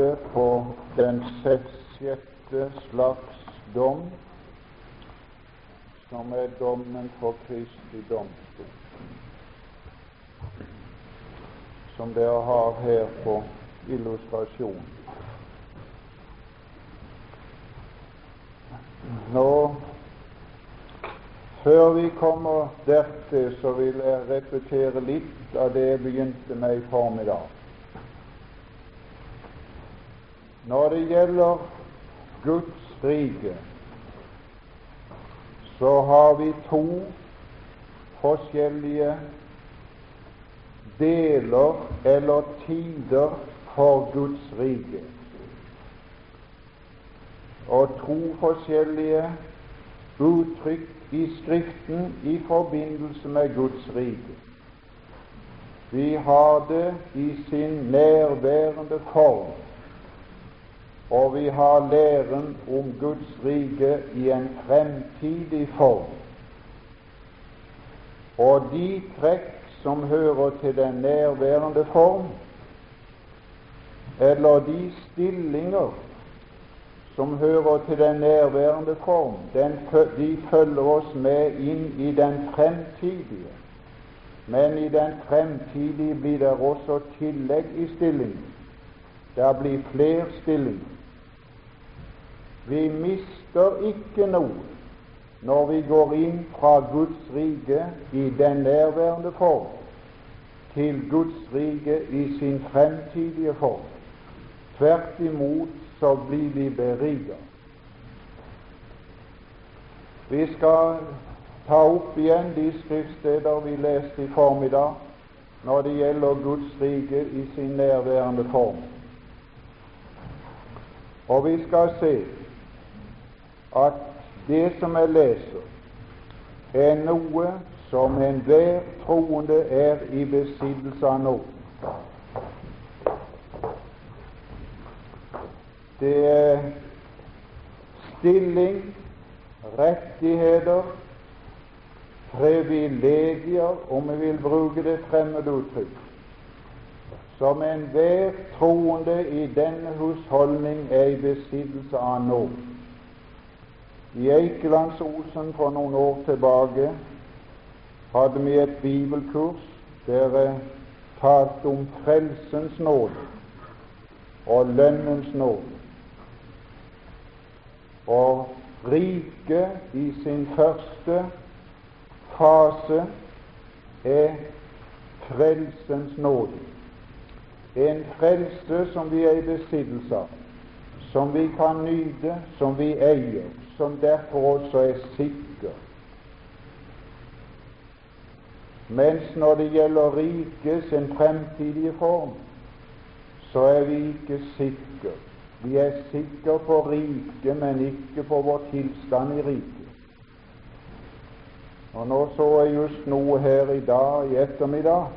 vente på den sjette slags dom, som er dommen for Kristi domstol, som dere har her på illustrasjon. Nå, før vi kommer dertil, så vil jeg repetere litt av det jeg begynte med i formiddag. Når det gjelder Guds rike, så har vi to forskjellige deler eller tider for Guds rike og to forskjellige uttrykk i Skriften i forbindelse med Guds rike. Vi har det i sin nærværende form, og vi har læren om Guds rike i en fremtidig form. Og de trekk som hører til den nærværende form, eller de stillinger som hører til den nærværende form, den, de følger oss med inn i den fremtidige. Men i den fremtidige blir det også tillegg i stillingen. Det blir flere stillinger. Vi mister ikke noe når vi går inn fra Guds rike i den nærværende form til Guds rike i sin fremtidige form. Tvert imot så blir vi beriket. Vi skal ta opp igjen de skriftsteder vi leste i formiddag når det gjelder Guds rike i sin nærværende form. Og vi skal se at det som jeg leser, er noe som enhver troende er i besittelse av nå. Det er stilling, rettigheter, privilegier, om vi vil bruke det fremmede uttrykk, som enhver troende i denne husholdning er i besittelse av nå. I Eikelandsosen for noen år tilbake hadde vi et bibelkurs der jeg talte om frelsens nåde og lønnens nåde. Og riket i sin første fase er frelsens nåde. En frelse som vi er i besittelse av, som vi kan nyte, som vi eier, som derfor også er sikker. Mens når det gjelder riket sin fremtidige form, så er vi ikke sikre vi er sikre på riket, men ikke på vår tilstand i riket. Og Nå så jeg just noe her i dag, i ettermiddag,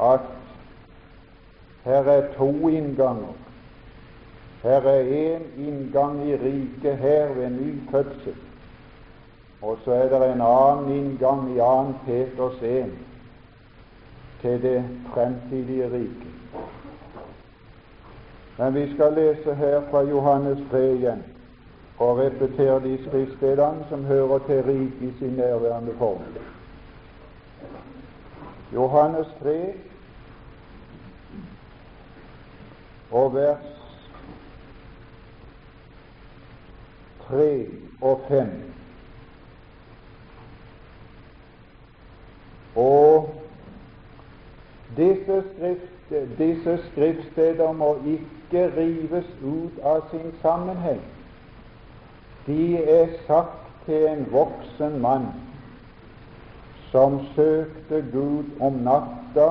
at her er to innganger. Her er én inngang i riket her ved ny fødsel, og så er det en annen inngang i 2. Peters 1 til det fremtidige riket. Men vi skal lese her fra Johannes 3 igjen og repetere de skriftstedene som hører til riket i sin nærværende form. Johannes 3 og vers 3 og 5. Og disse, skrift, disse skriftsteder må ikke rives ut av sin sammenheng. De er sagt til en voksen mann som søkte Gud om natta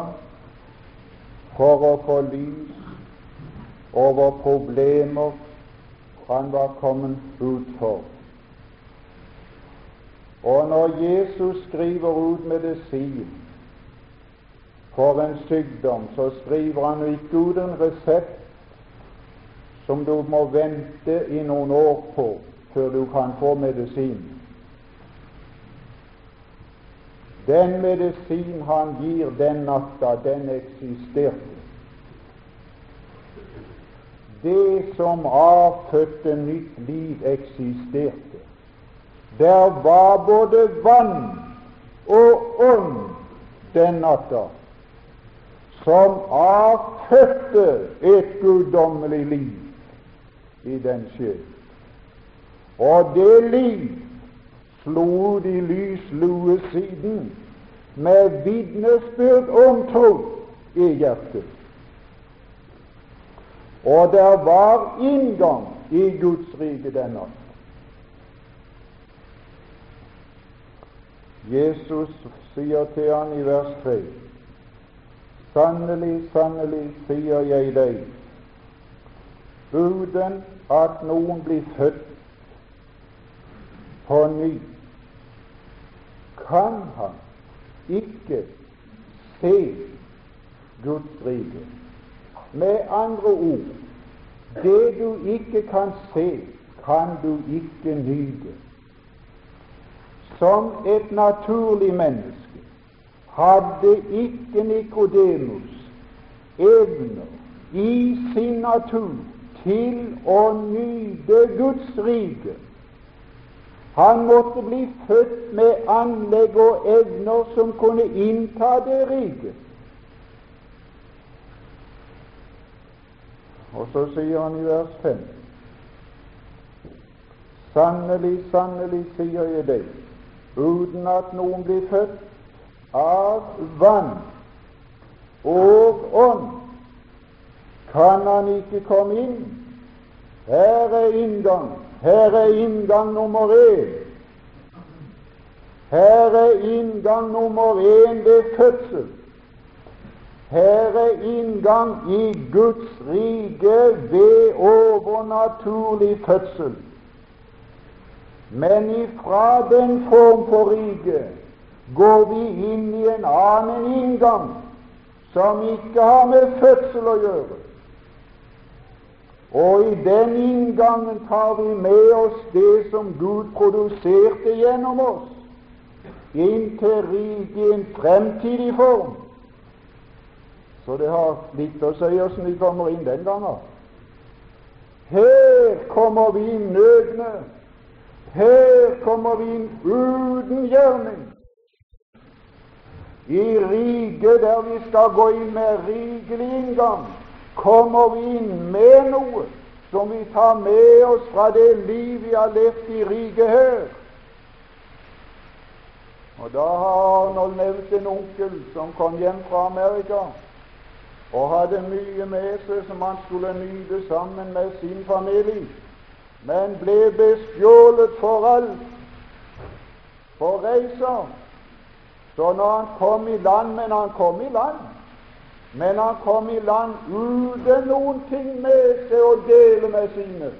for å få lys over problemer han var kommet ut for. Og når Jesus skriver ut medisin for en sykdom, så skriver han ikke ut en resept som du må vente i noen år på før du kan få medisin. Den medisin han gir den natta, den eksisterte. Det som avfødte nytt liv eksisterte. Der var både vann og ånd den natta som avfødte et guddommelig liv i den sjel. Og det liv slo ut i lyslue siden med vitnesbyrd om tro i hjertet. Og der var inngang i Guds rike den natt. Jesus sier til han i vers 3 Sannelig, sannelig, sier jeg deg, uten at noen blir født på ny, kan han ikke se Guds rike. Med andre ord, det du ikke kan se, kan du ikke nyte. Som et naturlig menneske hadde ikke Nikodemus evner i sin natur til å nyte Guds rike. Han måtte bli født med anlegg og evner som kunne innta det riket. Og så sier han i vers 5 Sannelig, sannelig, sier jeg deg, uten at noen blir født av vann og ånd, kan han ikke komme inn. Her er inngang. Her er inngang nummer én. Her er inngang nummer én ved fødsel. Her er inngang i Guds rike ved overnaturlig fødsel. Men ifra den form for rike går vi inn i en annen inngang som ikke har med fødsel å gjøre. Og i den inngangen tar vi med oss det som Gud produserte gjennom oss, inn til riket i en fremtidig form. Så det har litt å si åssen vi kommer inn den gangen. Her kommer vi inn nøgne her kommer vi inn uten gjerning. I riket der vi skal gå inn med rikelig inngang, kommer vi inn med noe som vi tar med oss fra det liv vi har levd i riket her. Og Da har Arnold nevnt en onkel som kom hjem fra Amerika og hadde mye med seg som han skulle nyte sammen med sin familie men ble bestjålet for alt på reiser. Så når han kom i land Men han kom i land. Men han kom i land uten noen ting med seg å dele med sine.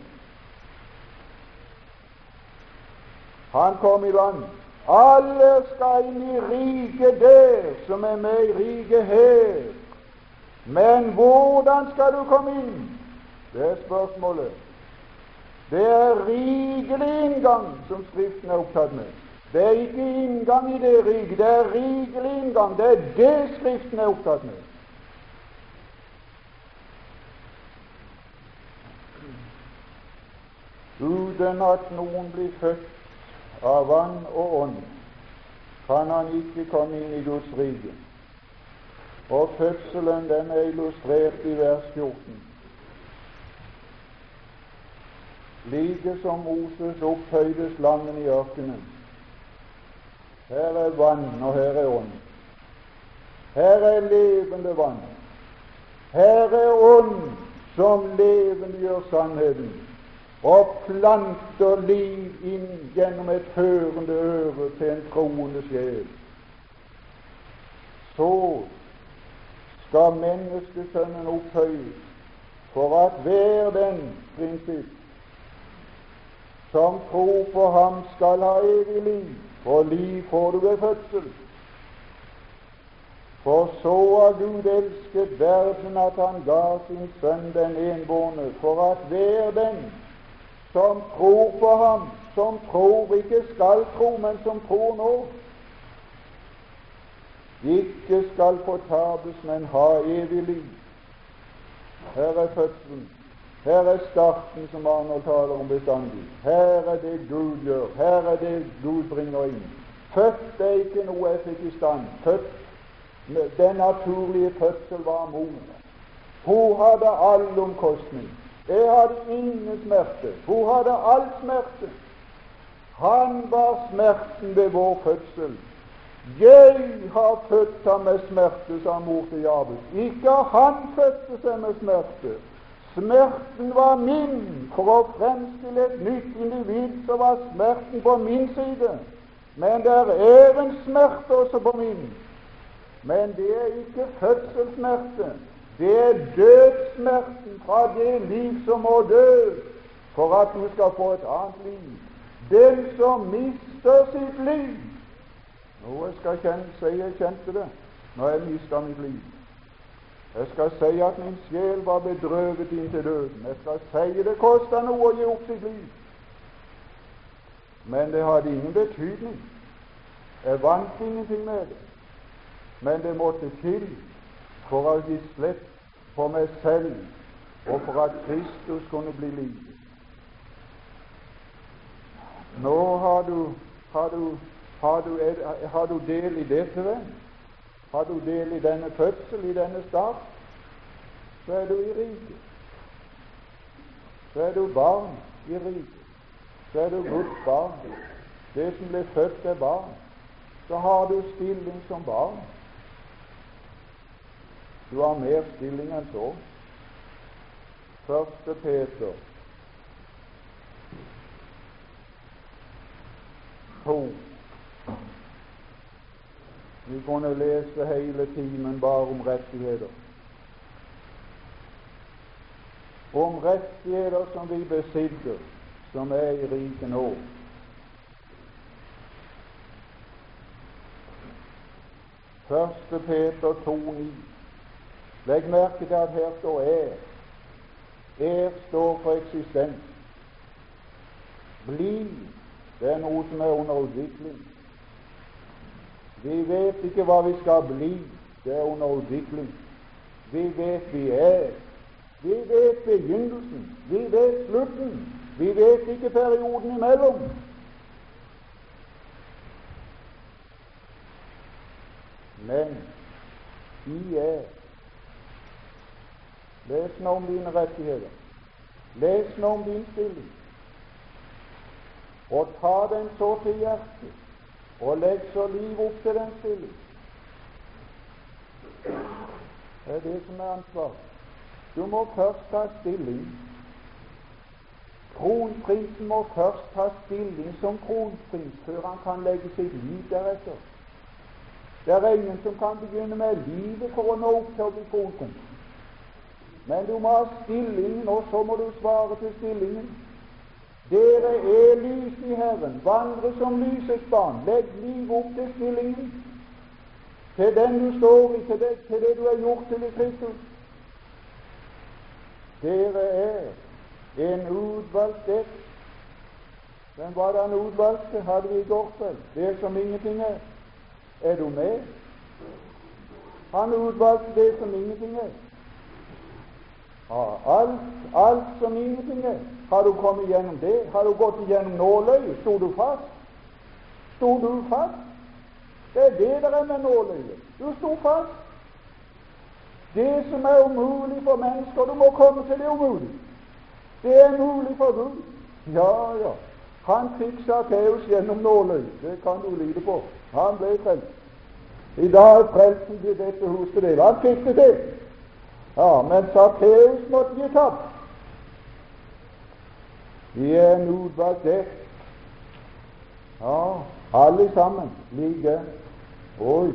Han kom i land. Alle skal inn i riket der som er med i riket her. Men hvordan skal du komme inn? Det er spørsmålet. Det er rikelig inngang som Skriften er opptatt med. Det er ikke inngang i det rike, det er rikelig inngang. Det er det Skriften er opptatt med. Uten at noen blir født av vann og ånd, kan han ikke komme inn i Guds rike. Og fødselen den er illustrert i vers 14. like som Moses opphøyde slangen i ørkenen. Her er vann, og her er ånd. Her er levende vann. Her er ånd som levendegjør sannheten og planter liv inn gjennom et hørende øre til en troende sjel. Så skal menneskesønnen opphøyes for at hver den prinsipp som tror på ham, skal ha evig liv, for liv får du ved fødsel. For så har Gud elsket verden at han ga sin sønn den enbårne, for at hver den som tror på ham, som tror, ikke skal tro, men som tror nå, ikke skal fortapes, men ha evig liv. Her er fødselen. Her er starten som Arnold taler om bestandig. Her er det Gud gjør. Her er det Gud bringer inn. Født er ikke noe jeg fikk i stand. Født, Den naturlige fødsel var mor. Hun hadde all omkostning. Jeg hadde ingen smerte. Hun hadde all smerte. Han var smerten ved vår fødsel. Jeg har født ham med smerte, sa mor til Jabes. Ikke han fødte seg med smerte. Smerten var min. For å fremstille et nytt individ så var smerten på min side. Men det er en smerte også på min. Men det er ikke fødselssmerte. Det er dødssmerten fra det liv som må dø, for at du skal få et annet liv. Den som mister sitt liv Nå jeg skal kjenne, si jeg kjente det når jeg mista mitt liv. Jeg skal si at min sjel var bedrøvet inntil døden. Jeg skal si det kosta noe å gi opp sitt liv. Men det hadde ingen betydning. Jeg vant ingenting med det. Men det måtte til for å gi slipp på meg selv, og for at Kristus kunne bli livet. Nå har du, har du, har du, har du del i dette, venn. Har du del i denne fødsel, i denne start, så er du i riket. Så er du barn i riket. Så er du Guds barn. Det som ble født, er barn. Så har du stilling som barn. Du har mer stilling enn så. Første Peter to vi kunne lese hele timen bare om rettigheter. Om rettigheter som vi besitter, som er i riket nå. Første Peter 2,9. Legg merke til at her står er. Er står for eksistens. Bli, det er noe som er under utvikling. Vi vet ikke hva vi skal bli. Det er under utvikling. Vi vet vi er. Vi vet begynnelsen. Vi vet slutten. Vi vet ikke perioden imellom. Men vi er. Les nå om dine rettigheter. Les nå om din stilling. Og ta den så til hjertet og legg så liv opp til den stilling. Det er det som er ansvaret. Du må først ta stilling. Kronprinsen må først ta stilling som kronprins før han kan legge sitt liv deretter. Det er ingen som kan begynne med livet for å nå opp til å bli kronprins. Men du må ha stillingen, og så må du svare til stillingen. Dere er lys i Herren, vandre som lysets barn, legg liv opp til stillingen, til den du står i, til det, til det du er gjort til i Kristus. Dere er en utvalgt ett. Hvem var det han utvalgte? Hadde vi i går kveld? Det som ingenting er. Er du med? Han utvalgte det som ingenting er. Ja, alt, alt som ingenting er. Har du kommet gjennom det? Har du gått igjennom nåløyet? Sto du fast? Sto du fast? Det er det der er med nåløyet. Du sto fast. Det som er umulig for mennesker, du må komme til det umulige. Det er mulig for Gud. Ja, ja. Han fikk Sakkeus gjennom nåløyet. Det kan du lide på. Han ble frelst. I dag er frelsen til dette hus til del. Han fikk det. Ja, men Sakkeus måtte gi tapt. Vi er en ett. Ja, alle sammen like. Oi,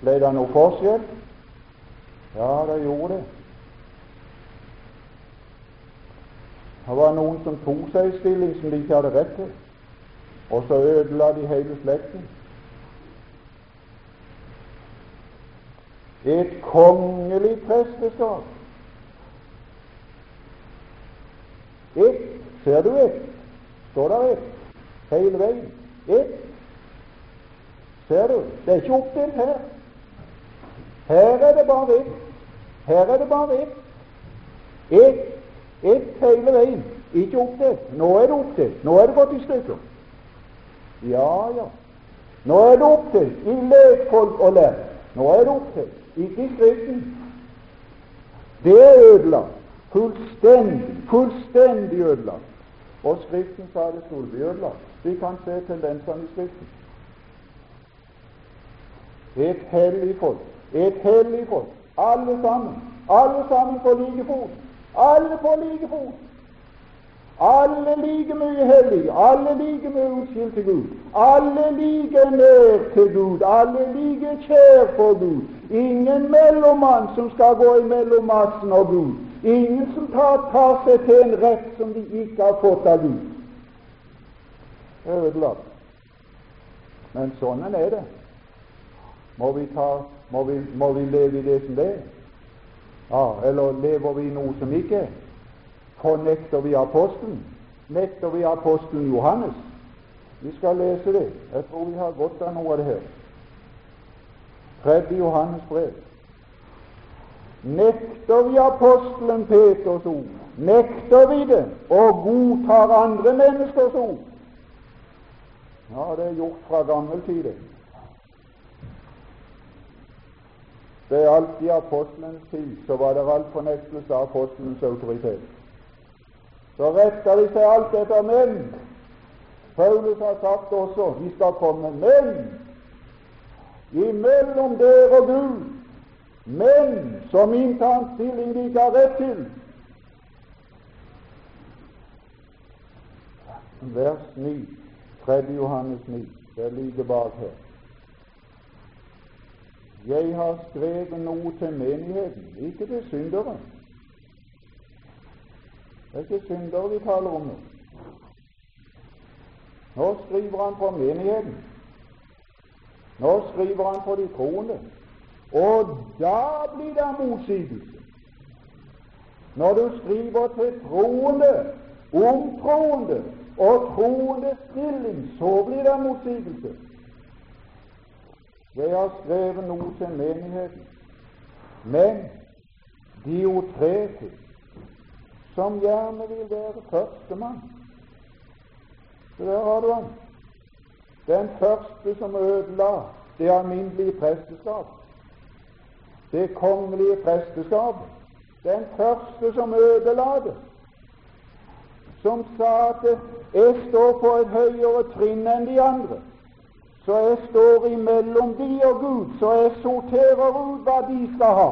ble det noe forskjell? Ja, det gjorde det. Det var noen som tok seg i stilling som de ikke hadde rett til, og så ødela de hele slekten. Et kongelig presteskap. Ett Ser du ett? Står der ett hele veien? Ett. Ser du? Det er ikke oppdelt her. Her er det bare ett. Her er det bare ett. Ett et hele veien. Ikke oppdelt. Nå er det oppdelt. Nå er det gått i stykker. Ja, ja. Nå er det oppdelt i lekfolk og lær. Nå er det oppdelt. Ikke i Skriften. Det er ødelagt. Fullstendig, fullstendig ødelagt. Og Skriften sa det skulle bli. Vi kan se tendensene i Skriften. Et hellig folk. Et hellig folk. Alle sammen. Alle sammen på like fot. Alle på like fot. Alle like mye hellige, alle like mye utskilt til Gud. Alle like nær til Gud, alle like kjær for Gud. Ingen mellommann som skal gå imellom massen og Gud. Ingen som tar, tar seg til en rett som de ikke har fått av Gud. Ødelagt. Men sånn er det. Må vi, ta, må, vi, må vi leve i det som det er? Ja, eller lever vi i noe som ikke er? Fornekter vi apostelen? Nekter vi apostelen Johannes? Vi skal lese det. Jeg tror vi har godt av noe av det her. Tredje Johannes brev. Nekter vi apostelen Peters ord? Nekter vi det og godtar andre menneskers ord? Ja, det er gjort fra gammel tid. Det er alltid apostelens tid, så var det all fornektelse av apostelens autoritet. Så retter de seg alt etter menn. Paulus har sagt også de skal komme menn imellom dere og Gud, menn som inntar en stilling de ikke har rett til. Vers 9, 3. Johannes 9, det er like bak her. Jeg har skrevet noe til menigheten, ikke til syndere. Det er ikke syndere vi taler om nå. Nå skriver han for menigheten. Nå skriver han for de troende. Og da blir det motsigelse. Når du skriver til troende om troende og troende stilling, så blir det motsigelse. Jeg har skrevet noe til menigheten, men Diotretis, som gjerne vil være førstemann. Så der har du han. Den første som ødela det alminnelige presteskap, det kongelige presteskap. Den første som ødela det, som sa at jeg står på et høyere trinn enn de andre, så jeg står imellom de og Gud, så jeg sorterer ut hva de skal ha.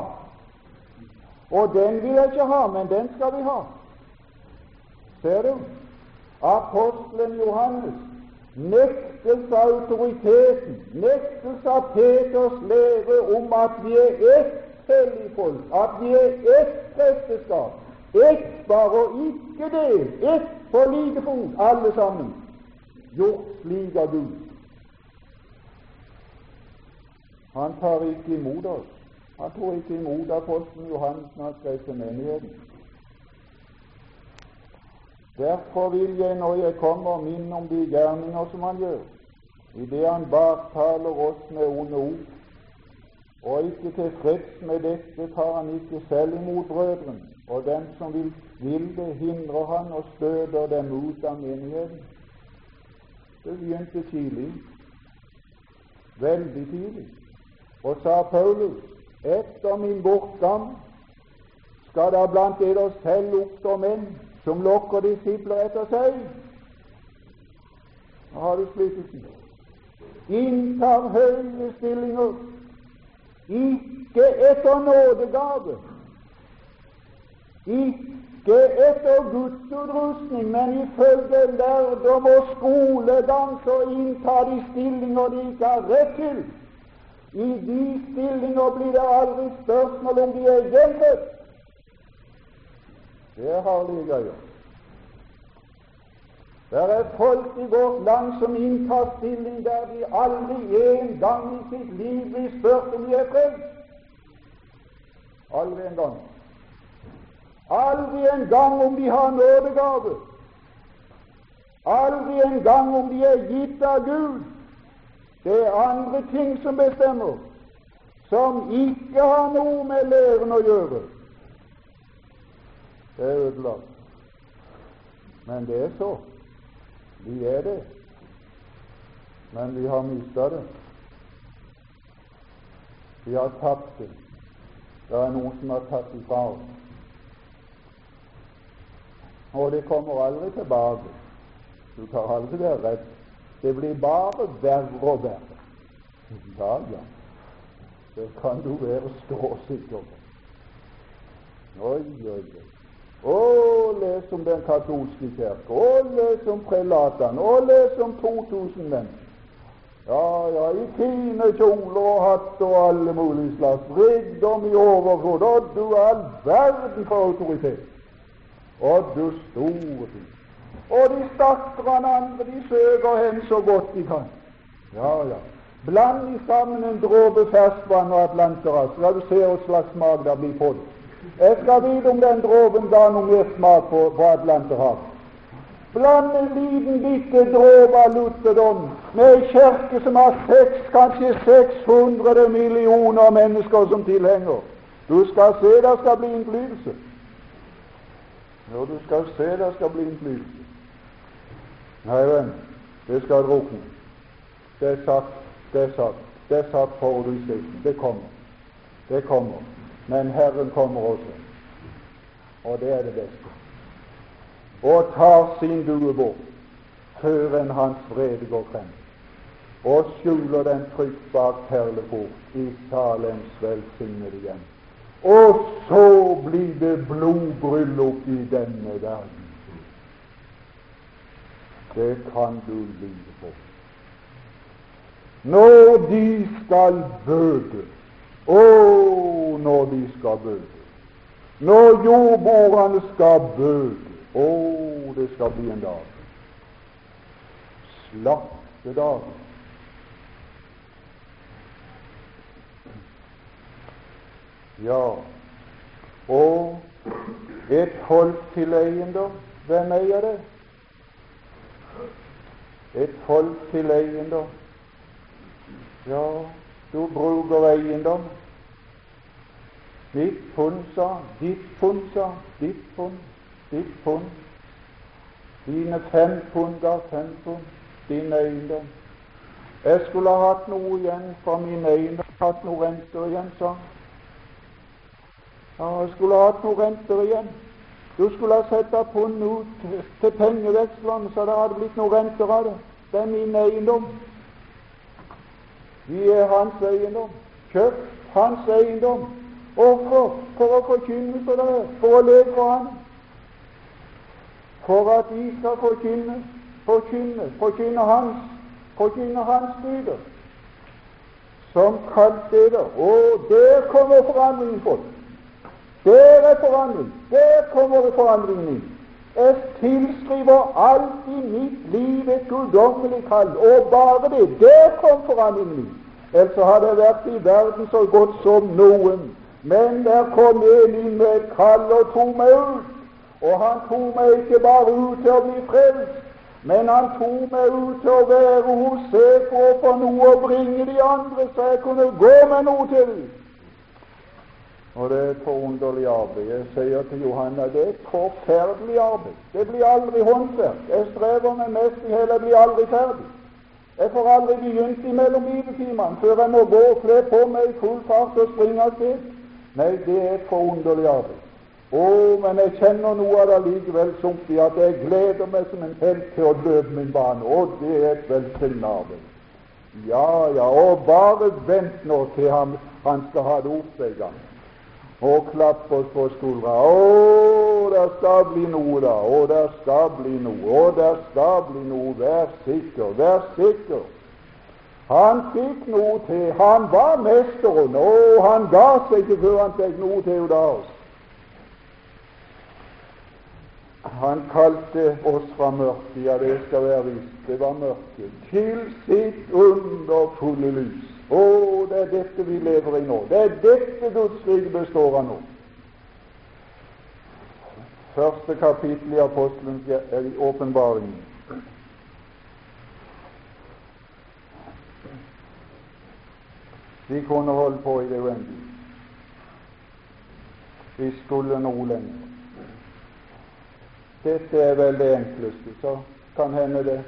Og den vil jeg ikke ha, men den skal vi ha. Ser du? Apostelen Johannes nektelse av autoriteten, nektelse av Peters lære om at vi er ett hellig folk, at vi er ett presteskap, ett bare og ikke det, ett på like fot, alle sammen, gjort slik av Gud. Han tar ikke imot oss. Han tok ikke imot apostelen Johansen han skrev til menigheten. Derfor vil jeg, når jeg kommer, minne om de gjerninger som han gjør, i det han baktaler oss med onde ord. Og ikke tilfreds med dette tar han ikke selv imot brødrene, og den som vil, vil det, hindrer han og støter dem ut av menigheten. Det begynte tidlig, veldig tidlig. Og sa Paulus, etter min bortgang skal det blant dere selv oppstå menn som lokker disipler etter seg. Nå har du splittelsen. Inntar høye stillinger, ikke etter nådegave, ikke etter gudsutrustning, men ifølge lærdom og skolegang så inntar de stillinger de ikke har rett til. I de stillinger blir det aldri spørsmål om de er gjenfødt. Det har herlige greier. Det er folk i vårt land som inntar stilling der de aldri en gang i sitt liv blir spurt om de er frelst. Aldri en gang. Aldri en gang om de har nådegave. Aldri en gang om de er gitt av Gud. Det er andre ting som bestemmer, som ikke har noe med læren å gjøre. Det er ødelagt. Men det er så. Vi er det. Men vi har mista det. Vi har tapt det. Det er noen som har tatt det fra oss. Og det kommer aldri tilbake. Du kan aldri være redd. Det blir bare verre og verre. Ja, ja. Det kan du være ståsikker på. Oi, oi, oi. Å, les om den katolske kirke, og les om prelatene, og les om 2000 menn. Ja, ja, i fine kjoler og hatt og alle mulige slags rikdom i overflod. Og du all verden for autoritet. Og du store ting. Og de stakkarene andre, de søker hen så godt de kan. Ja, ja. Bland i sammen en dråpe ferskvann og atlanteras, så du ser hva slags smak det blir på det. Jeg skal vite om den dråpen ga noe mer smak på, på Atlanterhavet. Bland en liten, bitte dråpe av lutherdom med ei kirke som har seks, kanskje 600 millioner mennesker som tilhenger. Du skal se det skal bli innflytelse. Ja, du skal se det skal bli innflytelse. Nei, venn, det skal drukne. Det er sagt, det er sagt, det er sagt forut i Skriften. Det kommer. Det kommer. Men Herren kommer også, og det er det beste, og tar sin due bort før enn hans vrede går frem, og skjuler den trygt bak perleport i Salems velsignede hjem. Og så blir det blodbryllup i denne verden. Det kan du lide på. Når de skal bøte å, når de skal bøte. Når jordbordene skal bøte. Å, det skal bli en dag. Slaktedag. Ja, og et folk til eiendom. Hvem eier det? Et folk til eiendom. Ja, du bruker eiendom. Ditt pund, sa Ditt pund, sa Ditt pund, ditt pund. Dine fem pund ga fem pund. Din eiendom. Jeg skulle ha hatt noe igjen fra min eiendom, hatt noe renter igjen, sa. Ja, jeg skulle ha hatt noe renter igjen. Du skulle ha sett pund ut til pengevekslene, så det hadde blitt noe renter av det. Det er min eiendom. Vi er hans eiendom. Kjøpt hans eiendom. Hvorfor? For å forkynne for dere, for å leve for ham. For at de skal forkynne, forkynne, forkynne hans, forkynne hans dyder. Som kalt dere. Og der kommer forandringen, folk. Der er forandring. Der kommer forandringen inn. Jeg tilskriver alt i mitt liv et guddommelig kall, og bare det. Der kom forandringen. Ellers hadde jeg vært i verden så godt som noen. Men der kom en inn med et kall og tok meg ut. Og han tok meg ikke bare ut til å bli frelst, men han tok meg ut til å være hos Sefo for noe å bringe de andre, så jeg kunne gå med noe til dem. Og det er et forunderlig arbeid. Jeg sier til Johanna det er et forferdelig arbeid. Det blir aldri håndverk. Jeg strever med mest i hele, jeg blir aldri ferdig. Jeg får aldri begynt imellom bibeltimene før jeg må gå og kle på meg i full fart og springe av sted. Nei, det er et forunderlig arbeid. Å, men jeg kjenner noe av det likevel som det. at jeg gleder meg som en helt til å løpe min bane. Å, det er et velsignet arbeid. Ja, ja, og bare vent nå til han, han skal ha det opp en gang og klappe oss på skuldra. Å, det skal bli noe, da. Å, det skal bli noe. Å, det skal bli noe. Vær sikker, vær sikker. Han fikk noe til. Han var mesteren, og han ga seg ikke før han fikk noe til oss. Han kalte oss fra mørket, ja, det skal være visst, det var mørket, til sitt underfulle lys. Å, det er dette vi lever i nå. Det er dette Guds rike består av nå. Første kapittel i apostelens i åpenbaringen. Vi kunne holde på i det uendelige. Vi skulle nå lenger. Dette er vel det enkleste, så kan hende det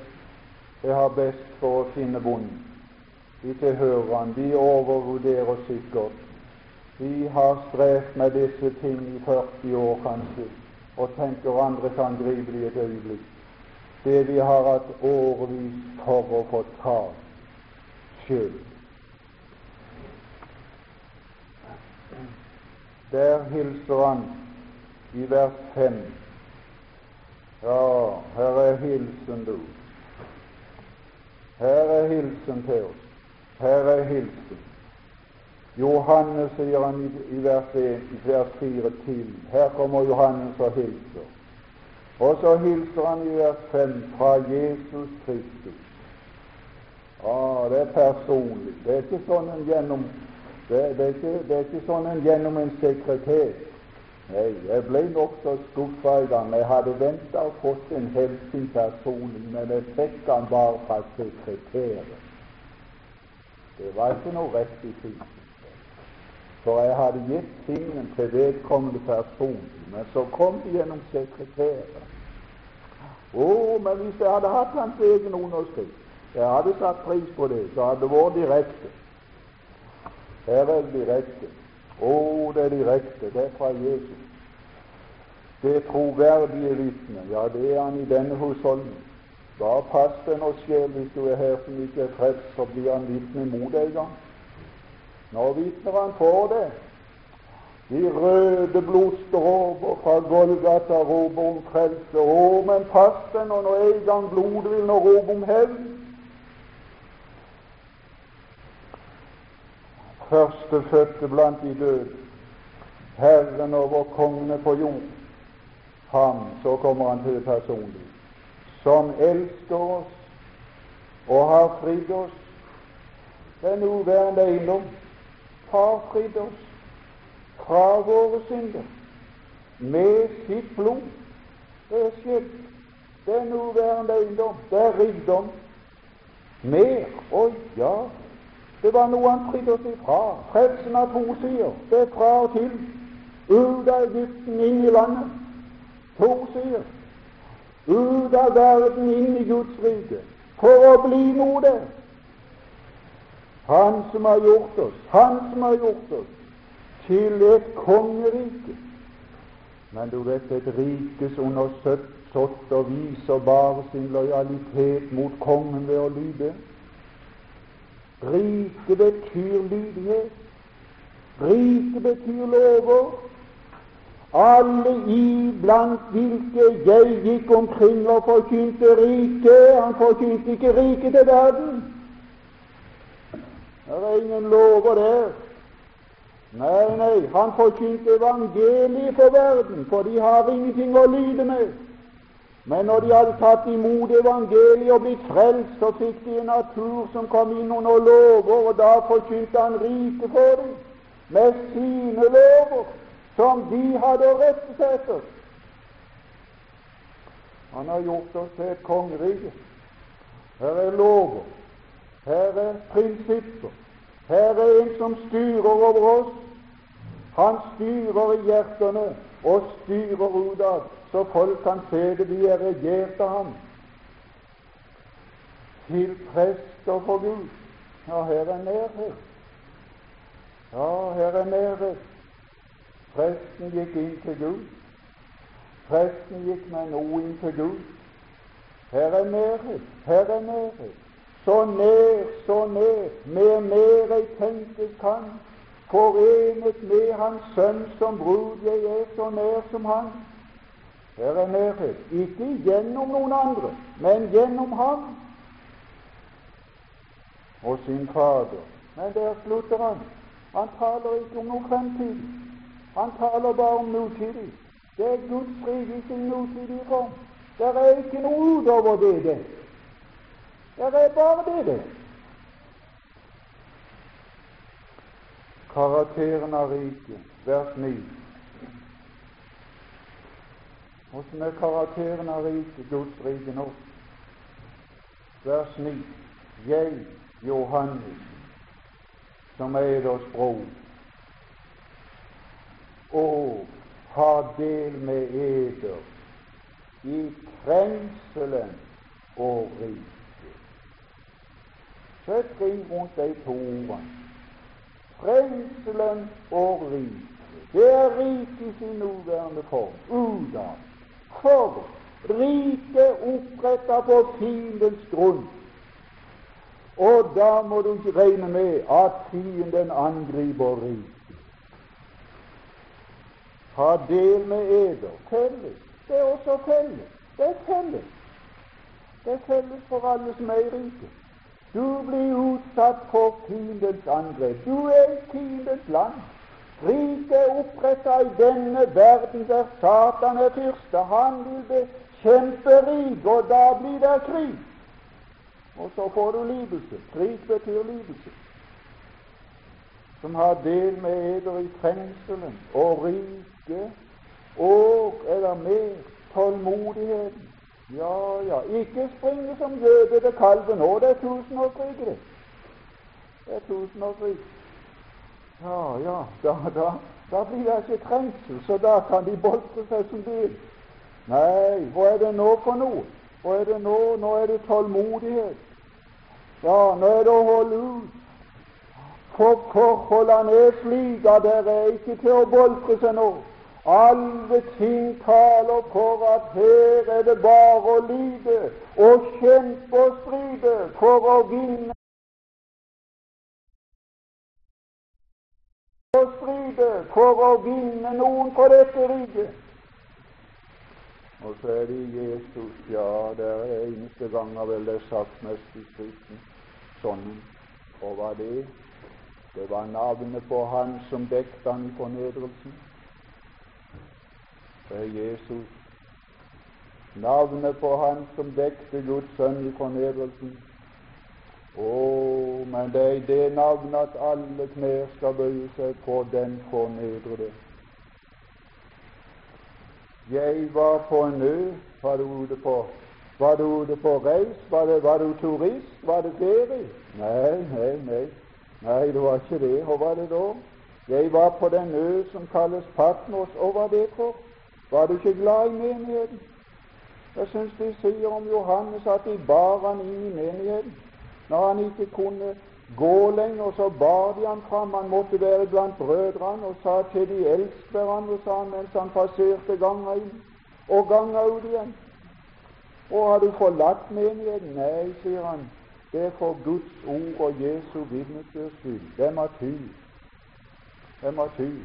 jeg har best for å finne bonden. De Han. Vi overvurderer sikkert. Vi har strevd med disse ting i 40 år, kanskje, og tenker andre kan gripe det i et øyeblikk. Det vi har hatt årevis for å få ta sjøl. Der hilser han i vers 5 ja, her er hilsen, du. Her er hilsen til oss. Her er hilsen. Johannes, sier han i, i vers, 1, vers 4 til. Her kommer Johannes og hilser. Og så hilser han i vers 5 fra Jesus Kristus. Ah, det er personlig. Det er ikke sånn en gjennom det, det, er ikke, det er ikke sånn en gjennom en sekretær. Nei, jeg ble nokså skuffa i gang. Jeg hadde venta å fått en hilsen personlig, men jeg fikk han bare fra sekretæren. Det var ikke noe rett i tiden. For jeg hadde gitt tingen til vedkommende person, men så kom det gjennom sekretæren. Å, oh, men hvis jeg hadde hatt hans egen underskrift, jeg hadde satt pris på det, så hadde det vært direkte. Her er det direkte. Å, oh, det er direkte. Det er fra Jesus. Det troverdige vitne, ja, det er han i denne husholdning. Bare pass deg nå sjel hvis du er her som ikke er frelst, så blir han vitne mot deg en gang. Nå vitner han for det. De røde blodstråper fra Golgata roper om frelse. Å, men pass deg nå når en gang blodet vil nå rope om hevn. førstefødte blant de døde, Herren over kongene på jord. Ham, så kommer han til det personlige, som elsker oss og har fridd oss. Den uværende eiendom har fridd oss fra våre synder med sitt blod. Det er skjedd. Den uværende eiendom, det er rikdom. Mer. Å ja, det var noe han fridde oss ifra. Frelsen av to sider. Det er fra og til. Ut av Egypten, inn i landet. To sider. Ut av verden, inn i Guds rike. For å bli noe der. Han som har gjort oss, han som har gjort oss til et kongerike. Men du vet, et rike som undersått og viser bare sin lojalitet mot kongen ved å lyde. Rike betyr lydighet. Rike betyr lover. Alle iblant hvilke jeg gikk omkring og forkynte riket. Han forkynte ikke riket til verden. Det er ingen lover der. Nei, nei, han forkynte evangeliet for verden, for de har ingenting å lyde med. Men når de hadde tatt imot evangeliet og blitt frelst, så fikk de en natur som kom inn under lover, og da forkynte han riket for dem med sine lover, som de hadde å seg etter. Han har gjort oss til et kongerike. Her er lover, her er prinsipper, her er en som styrer over oss. Han styrer i hjertene og styrer utad så folk kan se det vi er regjert av ham. Til prester for Gud. Ja, her er nærhet. Ja, her er nærhet. Presten gikk inn til Gud. Presten gikk med noe inn til Gud. Her er nærhet. Her er nærhet. Så nær, så nær, mer nær ei tenkes kan, forenet med Hans Sønn som brud, jeg er så nær som Han. Her er nærhet. Ikke gjennom noen andre, men gjennom ham og sin Fader. Men der slutter han. Han taler ikke om noen fremtid. Han taler bare om nåtidig. Det er Guds rike i sin nutidige form. Det er ikke noe utover det. Det, det er bare det, det. Karakteren av riket, vers 9. Hvordan er karakteren av riket, Guds rike nå? Vers 9. Jeg, Johannes, som er deres bror, og har del med eder i trengselen og riket. Så skriv rundt de to ordene. Trengselen og riket. Det er riket i sin nåværende form, udad. For riket oppretta på fiendens grunn. Og da må du ikke regne med at fienden angriper riket. Ha del med eder. Felles. Det er også felles. Det er felles. Det er felles for alle som er i riket. Du blir utsatt for fiendens angrep. Du er i fiendens land. Riket er oppretta i denne verden der Satan er fyrste. Han vil bekjempe riket, og da blir det krig. Og så får du lidelse. Krig betyr lidelse. Som har del med eder i trengselen og riket, og er det mer tålmodigheten. Ja, ja, ikke springe som jøde til kalven nå, det er tusenårsriket, det. Det er tusenårsriket. Ja, ja, da, da, da blir det ikke trengsel, så da kan de boltre seg som de. Nei, hva er det nå for noe? Hva er det nå? Nå er det tålmodighet. Ja, nå er det å holde ut. For forholdene er slik at det er ikke til å boltre seg nå. Alle ting taler for at her er det bare å lide og kjempe og stride for å vinne og stride for å vinne noen på dette riket. Og så er det Jesus, ja, det er eneste ganger vel det er sagt mest i Skriften sånn. Og hva det? Det var navnet på Han som dekket han i fornedrelsen. Det er Jesus. Navnet på Han som dekte Guds sønn i fornedrelsen. Å, men det er i det navnet at alle knær skal bøye seg for den fornedrede. Jeg var på en ø. Var du ute på Var du ute på reis? Var, det, var du turist? Var det ferie? Nei, nei, nei. Nei, det var ikke det. Hva var det da? Jeg var på den ø som kalles Patmos. Og hva var det for? Var du ikke glad i menigheten? Jeg syns de sier om Johannes at de bar han inn i menigheten. Når han ikke kunne gå lenger, så bar de han fram. Han måtte være blant brødrene og sa til de elsket hverandre, sa han mens han passerte ganga inn og ganga ut igjen. Og har du forlatt menigheten? Nei, sier han. Det er for Guds ord og Jesu vitnesbyrds skyld. Det er tyv? Det er tyv?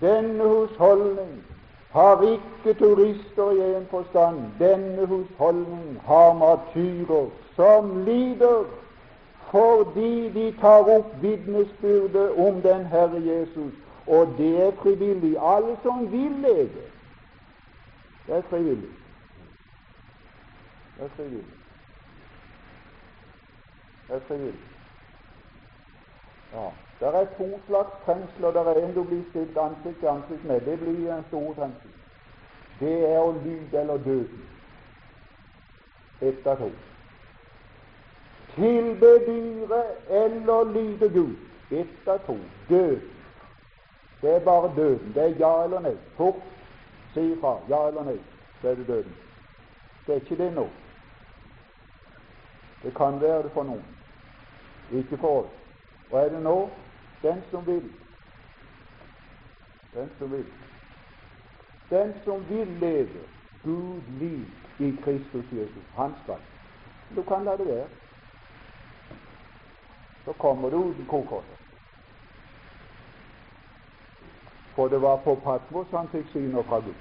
Denne husholdning har ikke turister i en forstand. Denne husholdning har martyrer som lider fordi de tar opp vitnesbyrdet om den Herre Jesus, og det er frivillig. Alle som vil leve, det er frivillig. Det er frivillig. Det er frivillig. Ja, Det er to slags trengsler. Det er en du blir stilt ansikt til ansikt med. Det blir en stor trengsel. Det er å lyde eller døden. Ett av to tilbe dyret eller lyde Gud. Ett av to. Død. Det er bare døden. Det er ja eller nei. Fort si ifra. Ja eller nei. Så er det døden. Det er ikke det nå. Det kan være det for noen. Ikke for oss. Hva er det nå? Den som vil. Den som vil. Den som vil leve Gud liv i Kristus Jesus, han skal. Du kan la det være så kommer du uten kofferten. For det var på Patmos han fikk syner fra Gud.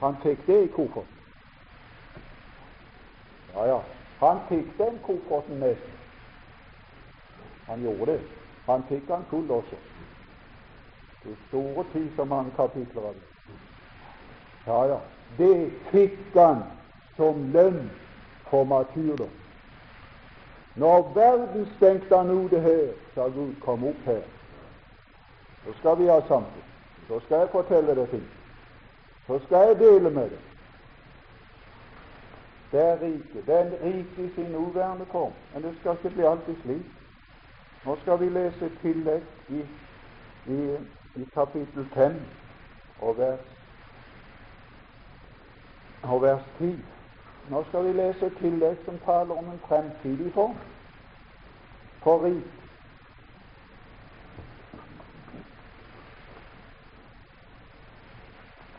Han fikk det i kofferten. Ja, ja. Han fikk den kofferten seg. Han gjorde det. Han fikk han full også. Det store ti så mange kapitler av det. Ja, ja. Det fikk han som lønn for martyrdom. Når verden stengte han ute her, sa Gud, kom opp her. Så skal vi ha samfunn. Så skal jeg fortelle deg ting. Så skal jeg dele med deg. Det er riket. Det er riket i sin nåværende form. Men det skal ikke bli alltid slik. Nå skal vi lese et tillegg i, i, i kapittel 5 og vers og vers 10. Nå skal vi lese et tillegg som taler om en fremtidig form for rik.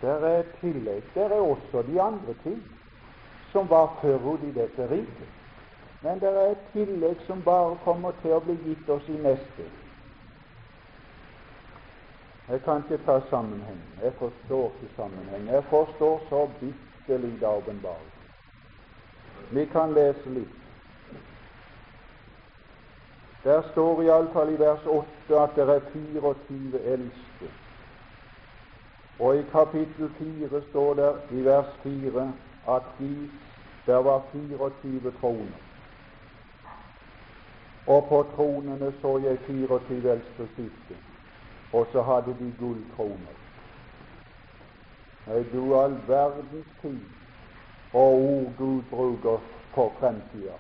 Der er tillegg. Der er også de andre ting som var forut i dette riket. Men det er et tillegg som bare kommer til å bli gitt oss i neste. Jeg kan ikke ta sammenhengen. Jeg forstår ikke sammenhengen. Jeg forstår så bitte lite av åpenbaring. Vi kan lese litt. Der står iallfall i vers 8 at det er 24 eldste. Og i kapittel 4 står det i vers 4 at de, der var 24 troner. Og på tronene så jeg 24 eldste sitte, og så hadde de gullkroner. Nei, du all verdens tid og ord Gud bruker for fremtida.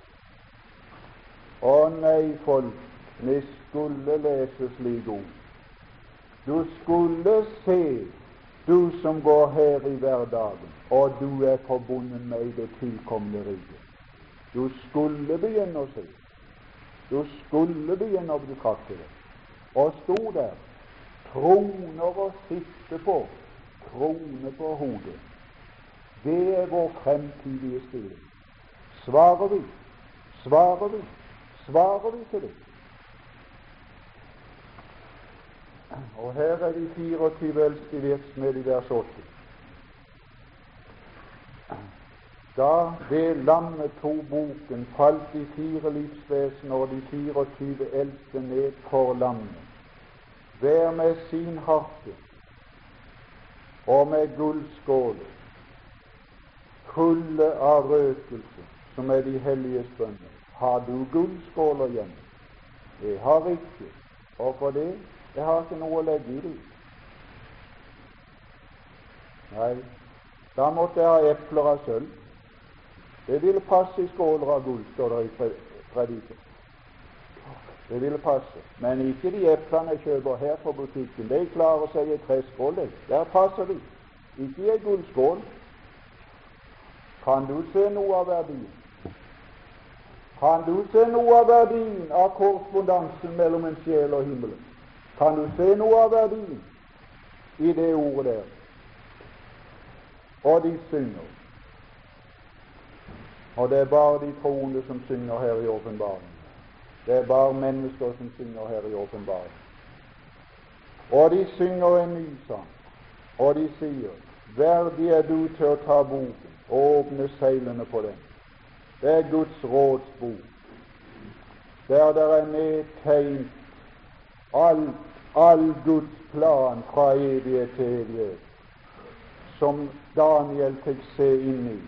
Å nei, folk, vi skulle lese slik ord. Du skulle se, du som går her i hverdagen, og du er forbundet med det tilkomne riket. Du skulle begynne å se. Du skulle begynne å betrakte det. Og sto der, troner å sitte på, krone på hodet. Det er vår fremtidige stilling. Svarer vi, svarer vi, svarer vi til det? Og her er de 24 eldste i virksomhet i vers 8. Da det lammet tok boken, falt de fire livsvesen og de 24 eldste ned for lammet, hver med sin harpe og med gullskåler fulle av røkelse, som er de hellige bønner. Har du gullskåler hjemme? Jeg har ikke. Og for det jeg har ikke noe å legge i dem. Nei, da måtte jeg ha epler av sølv. Det ville passe i skåler av gull, står det i prediken. Det ville passe. Men ikke de eplene jeg kjøper her på butikken. De klarer seg i treskål, Der passer de. Ikke i ei gullskål. Kan du se noe av verdien? Kan du se noe av verdien av korrespondansen mellom en sjel og himmelen? Kan du se noe av verdien i det ordet der? Og de synger. Og det er bare de troende som synger her i åpenbaringen. Det er bare mennesker som synger her i åpenbaringen. Og de synger en ny sang, og de sier, Verdig er du til å ta boken og åpne seilene på den. Det er Guds rådsbok, der det er nedtegnet all, all Guds plan fra evighet til evighet, som Daniel fikk se inn i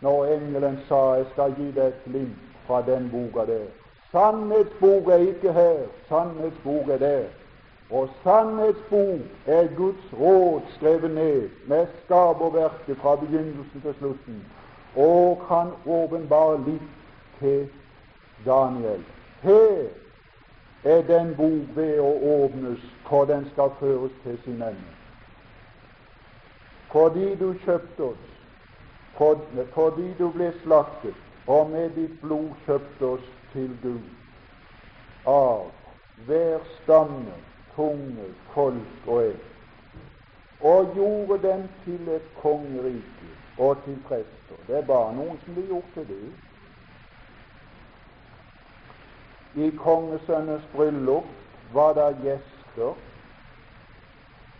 når engelen sa 'Jeg skal gi deg et glimt fra den boka der'. Sannhetsbok er ikke her, sannhetsbok er der. Og sannhetsbok er Guds råd skrevet ned med skaperverket fra begynnelsen til slutten, og kan åpenbare litt til Daniel. Her er den bok ved å åpnes, for den skal føres til sin ende. Fordi du kjøpte oss, fordi du ble slaktet, og med ditt blod kjøpte oss til Gud, av hver stamme tunge, folk og ett, og gjorde dem til et kongerike og til prester. Det er bare noen som blir gjort til det. I kongesønnens bryllup var det gjester,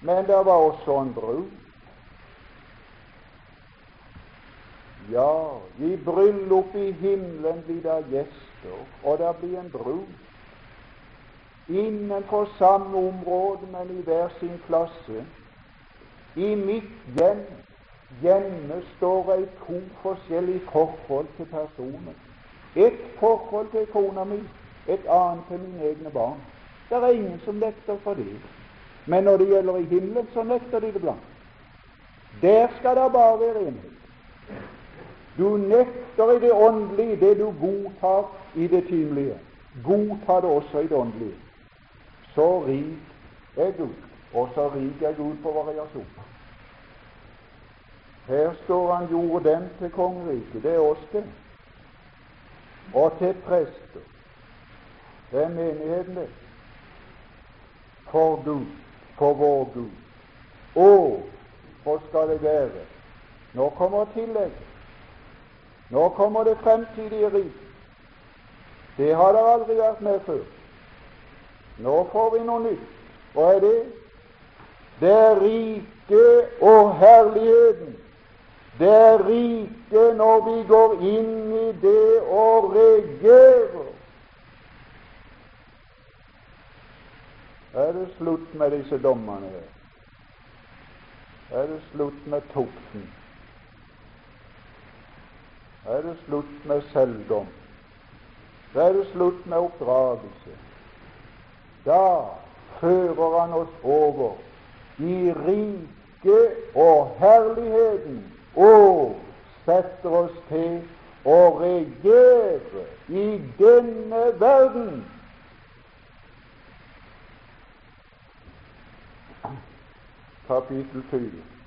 men det var også en brud. Ja, i bryllup i himmelen blir det gjester, og det blir en brud innenfor samme område, men i hver sin klasse. I mitt hjem hjemme står ei to forskjellige forhold til personen. Et forhold til kona mi, et annet til mine egne barn. Det er ingen som nekter for det. Men når det gjelder i himmelen, så nekter de det blankt. Der skal det bare være enhet. Du nekter i det åndelige det du godtar i det timelige. Godta det også i det åndelige. Så rik er Gud, og så rik er Gud på variasjon. Her står han gjorde dem til kongeriket. Det er oss, det. Og til prester. Det er menigheten, det. For Gud, for vår Gud. Og hva skal det være? Nå kommer tillegget. Nå kommer det fremtidige rik. Det har det aldri vært med før. Nå får vi noe nytt. Hva er det? Det er riket og herligheten. Det er riket når vi går inn i det og regerer. Er det slutt med disse dommene her? Er det slutt med tukten? Er det slutt med selvdom? Da er det slutt med oppdragelse. Da fører han oss over i riket og herligheten og setter oss til å regjere i denne verden. Kapittel 20.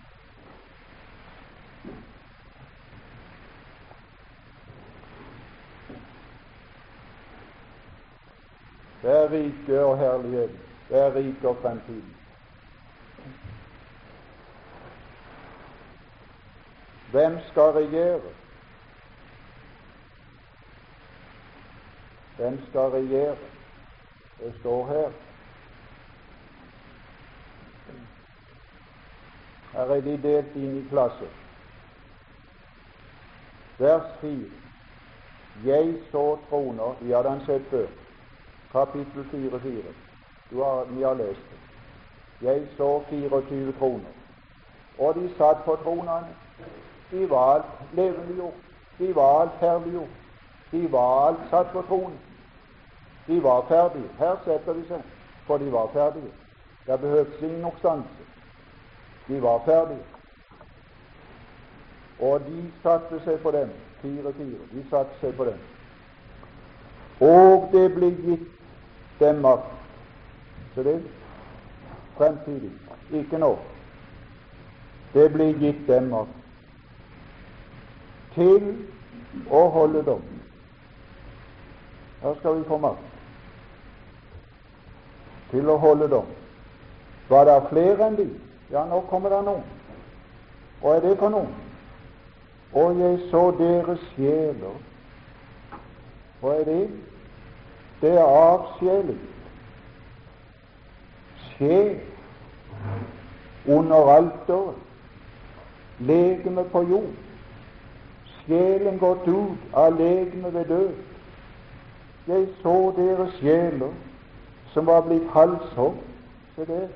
Det er rike og herlighet. Det er rike og fremtid. Hvem skal regjere? Hvem skal regjere? Det står her. Her er de delt inn i klasser. Vers 4. Jeg så troner Vi hadde han sett før. Kapittel 4, 4. Har, vi har lest det. Jeg så 24 troner, og de satt på tronene. De var alt levendegjort. De var alt herliggjort. De var alt satt på tronen. De var ferdige. Her setter de seg, for de var ferdige. Det behøvdes ingen oppstanse. De var ferdige. Og de satte seg på dem. Fire-fire. De satte seg på dem. Og det ble gitt makt. Så det fremtidig, ikke nå. Det blir gitt stemmer til å holde dom. Her skal vi få makt til å holde dom. Var det flere enn de? Ja, nå kommer det noen. Hva er det for noen? Og jeg så deres sjeler. Hva er det? Det er avsjeling. Sjel under alteret. Legeme på jord sjelen gått ut av legemet ved død. Jeg så deres sjeler som var blitt halshogd, se det,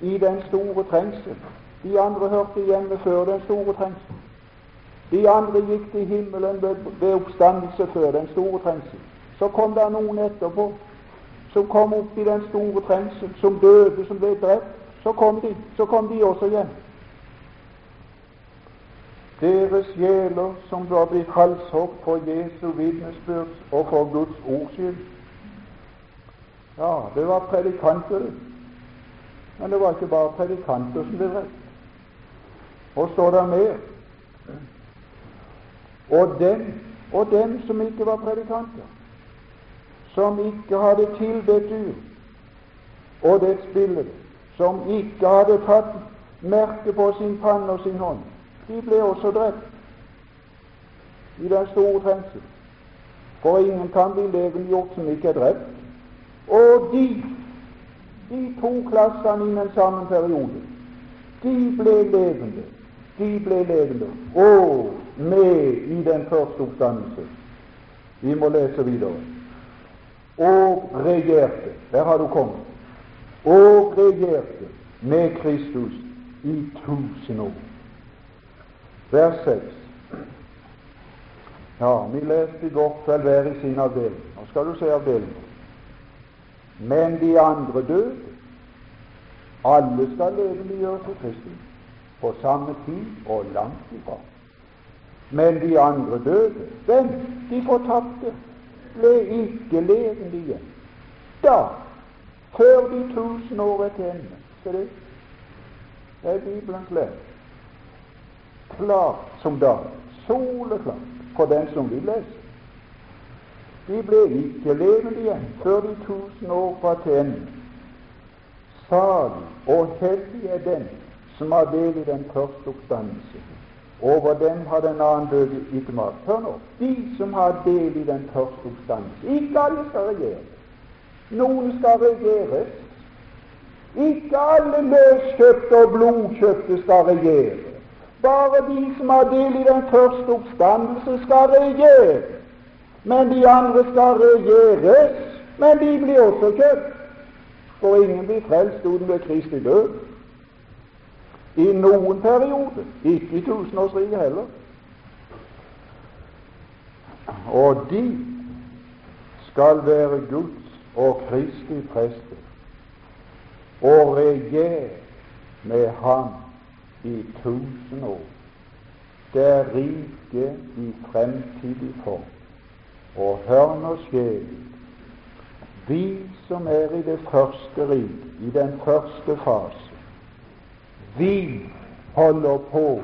i den store trengsel. De andre hørte hjemme før den store trengsel. De andre gikk til himmelen ved oppstandelse før den store trengsel. Så kom det noen etterpå som kom opp i den store trengsel, som døde, som ble drept. Så kom de, så kom de også hjem deres sjeler som da blitt halshogd for Jesu vitnesbyrds og for Guds ords skyld. Ja, det var predikanter, men det var ikke bare predikanter som ble drept. Og står det mer. Og dem, og dem som ikke var predikanter, som ikke hadde tilbedt dyr og dets bilde, som ikke hadde tatt merke på sin panne og sin hånd, de ble også drept i den store trengsel. For ingen kan bli levendegjort som ikke er drept. Og de, de to klassene innen samme periode, de ble levende. De ble levende og med i den første oppstandelse. Vi må lese videre. Og regjerte. Der har du kommet. Og regjerte med Kristus i tusen år vers 6. Ja, vi leste i går kveld hver i sin avdeling. Nå skal du se avdelingen. Men de andre døde. Alle skal levendegjøres for Kristus på samme tid og langt ifra. Men de andre døde. Hvem? De fortapte. Ble ikke levende igjen. Da, før de tusen år er til ende. ser. Det er Bibelens lære. klart som dag, soleklart, for den som vil lese. De ble ikke levende igjen før de tusen år var til ende. Salig og hellig er den som har del i den første oppstandelse. Over dem har den annen død ikke makt. Hør nå, de som har del i den første oppstandelse. Ikke alle skal regjere. Noen skal regjeres. Ikke alle løskjøpte og blodkjøpte skal regjere. Bare de som har del i den første oppstandelse, skal regjere. Men de andre skal regjeres, men de blir også kjøpt. For ingen blir frelst uten ved Kristi død. I noen periode, ikke i tusenårsriket heller. Og de skal være Guds og Kristi prester og regjere med ham i tusen år. Det er riket i fremtidig form. Og hør nå skjebnen. Vi som er i det første rik, i den første fase, vi holder på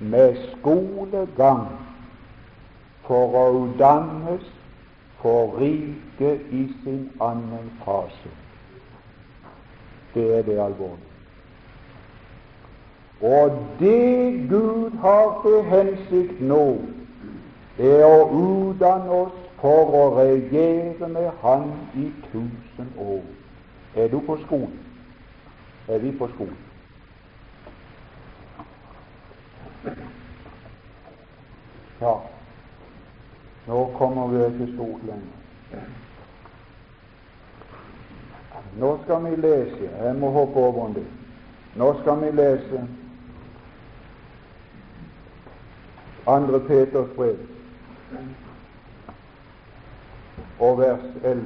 med skolegang for å dannes for riket i sin annen fase. Det er det alvorlige. Og det Gud har til hensikt nå, er å utdanne oss for å regjere med Han i tusen år. Er du på skolen? Er vi på skolen? Ja, nå kommer vi stort lenger. Nå skal vi lese Jeg må hoppe over det. Nå skal vi lese Andre Peters brev og vers 11.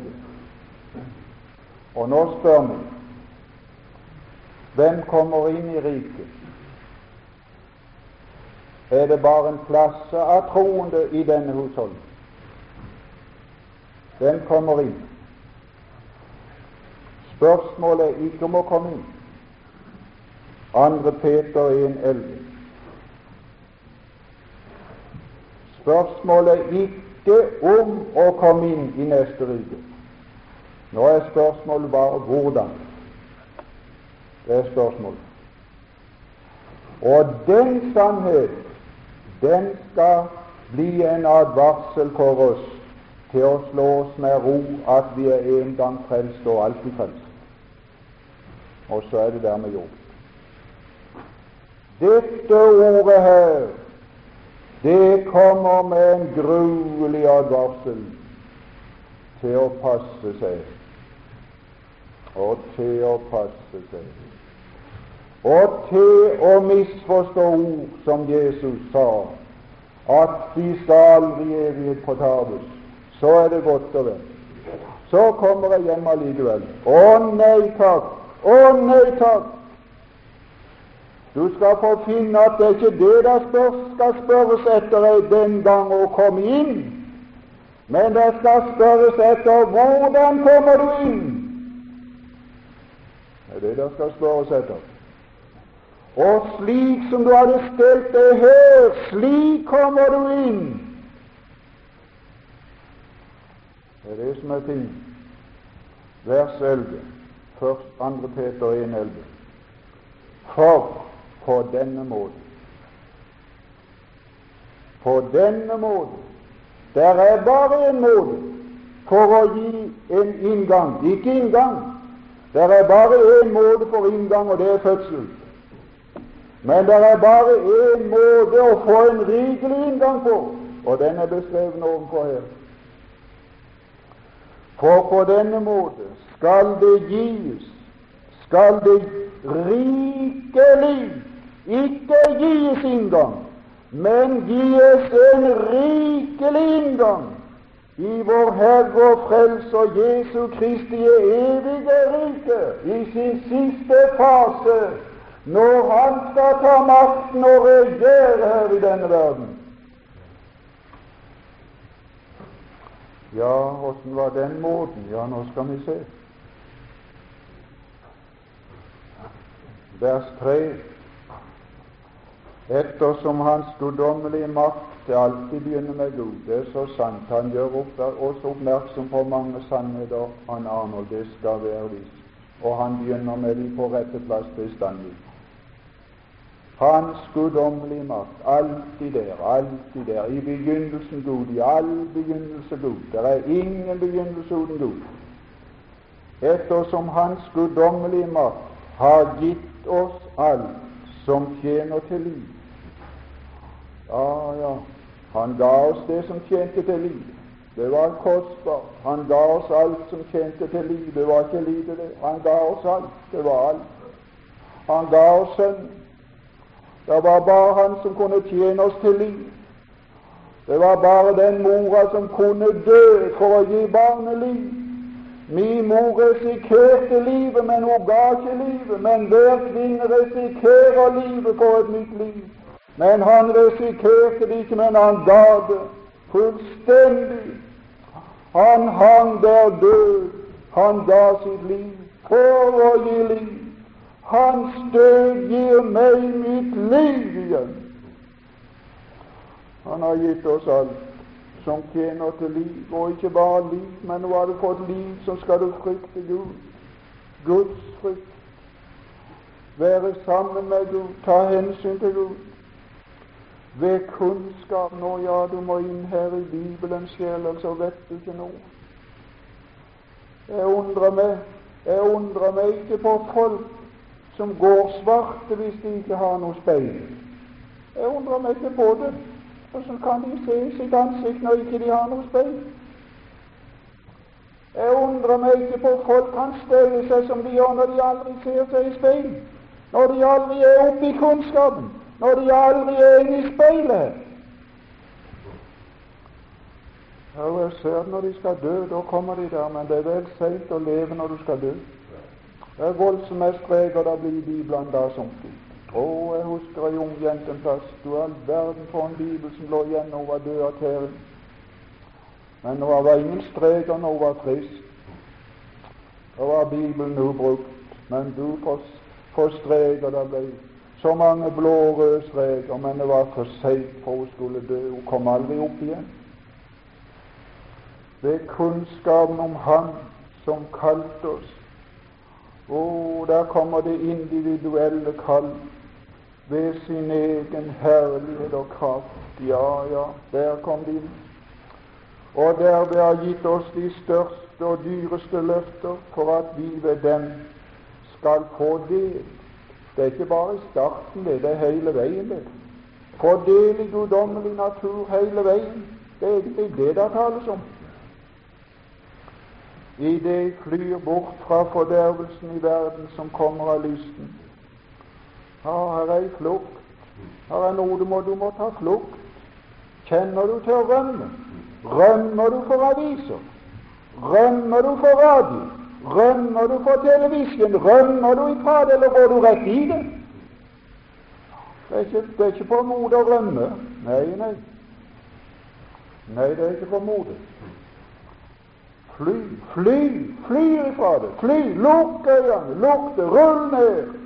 Og nå spør vi hvem kommer inn i riket? Er det bare en klasse av troende i denne husholdningen. Den kommer inn? Spørsmålet er ikke om å komme inn. Andre Peter 1,11. Spørsmålet er ikke om å komme inn i neste rike. Nå er spørsmålet bare hvordan. Det er spørsmålet. Og den sannhet, den skal bli en advarsel for oss til å slå oss med ro at vi er en gang frelst og alltid frelst. Og så er det dermed gjort. Dette ordet her det kommer med en gruelig advarsel til å passe seg, og til å passe seg, og til å misforstå ord som Jesus sa, at de skal aldri i evighet fortapes. Så er det godt og vel. Så kommer jeg hjem allikevel. Å nei takk! Å nei takk! Du skal få finne at det er ikke det det spør, skal spørres etter den gang å komme inn, men det skal spørres etter hvordan kommer du inn. Det er det det skal spørres etter. Og slik som du hadde stelt deg her, slik kommer du inn. Det er det som er ting. Vers 11, først 2. Peter 1,11. For på denne måten. På denne måten. Der er bare en måte for å gi en inngang, ikke inngang. Der er bare én måte for inngang, og det er fødsel. Men det er bare én måte å få en rikelig inngang på, og den er beskrevet ovenfor her. For på denne måte skal det gis, skal det rikelig ikke gis inngang, men gis en rikelig inngang i vår Herre og Frelser Jesu Kristi evige rike, i sin siste fase, når Han skal ta makten og regjere her i denne verden. Ja, åssen var den måten? Ja, nå skal vi se. Vers 3. Ettersom Hans guddommelige makt alltid begynner med Gud, det er så sant. Han gjør oss oppmerksom på mange sannheter han aner det skal være visst, og han begynner med de på rette plass bestandig. Hans guddommelige makt, alltid der, alltid der. I begynnelsen Gud, i all begynnelse Gud. Det er ingen begynnelse uten Gud. Ettersom Hans guddommelige makt har gitt oss alt som tjener til liv. Ja, ja, han ga oss det som tjente til liv. Det var kostbart. Han ga oss alt som tjente til liv. Det var ikke lite, det. Han ga oss alt. Det var alt. Han ga oss Sønnen. Det var bare Han som kunne tjene oss til liv. Det var bare den mora som kunne dø for å gi barnet liv. Min mor risikerte livet, men hun ga ikke livet. Men hver kvinne risikerer livet for et nytt liv. Men han risikerte det ikke, men han ga det fullstendig. Han hang der død. Han ga sitt liv for å gi liv. Hans død gir meg mitt liv igjen. Han har gitt oss alt som tjener til liv, og ikke bare liv, men nå har du fått liv, så skal du frykte Gud. Guds frykt. Være sammen med Gud, ta hensyn til Gud. Ved kunnskap nå, ja, du må inn her i Bibelens sjel, så vet du ikke noe. Jeg undrer meg, jeg undrer meg ikke på folk som går svarte hvis de ikke har noe speil. Jeg undrer meg ikke på det. Hvordan kan de se sitt ansikt når ikke de har noe speil? Jeg undrer meg ikke på folk kan stelle seg som de gjør når de aldri ser seg i speil, når de aldri er oppe i kunnskapen, når de aldri er inne i speilet. Ja, jeg ser når de skal dø, da kommer de der, men det er vel seint å leve når du skal dø. Det er voldsomme streker det blir i Bibelen da som Å, jeg husker ei ung jente en plass. Du all verden for en bibel som lå igjen da hun var død av tæren. Men det var ingen streker når hun var frisk. Da var Bibelen ubrukt. Men du får streker det ble. Så mange blå og røde streker, men det var for seint for hun skulle dø. Hun kom aldri opp igjen. Det er kunnskapen om Han som kalte oss å, der kommer det individuelle kall ved sin egen herlighet og kraft. Ja, ja, der kom de inn. Og derved har gitt oss de største og dyreste løfter for at vi ved dem skal få del. Det er ikke bare i starten, det, det er hele veien. det. Få del i guddommelig natur hele veien. Det er egentlig det det tales om i det flyr bort fra fordervelsen i verden som kommer av lysten. Ja, her er ei flukt. Her er noe du må, du må ta flukt. Kjenner du til å rømme? Rømmer du for aviser? Rømmer du for radio? Rømmer du for televisjon? Rømmer du ifra det, eller går du rett i det? Det er ikke, det er ikke på mote å rømme. Nei, nei. Nei, det er ikke på mote. Fly, fly, fly ifra det. Fly, lukk øynene, lukk det, rull ned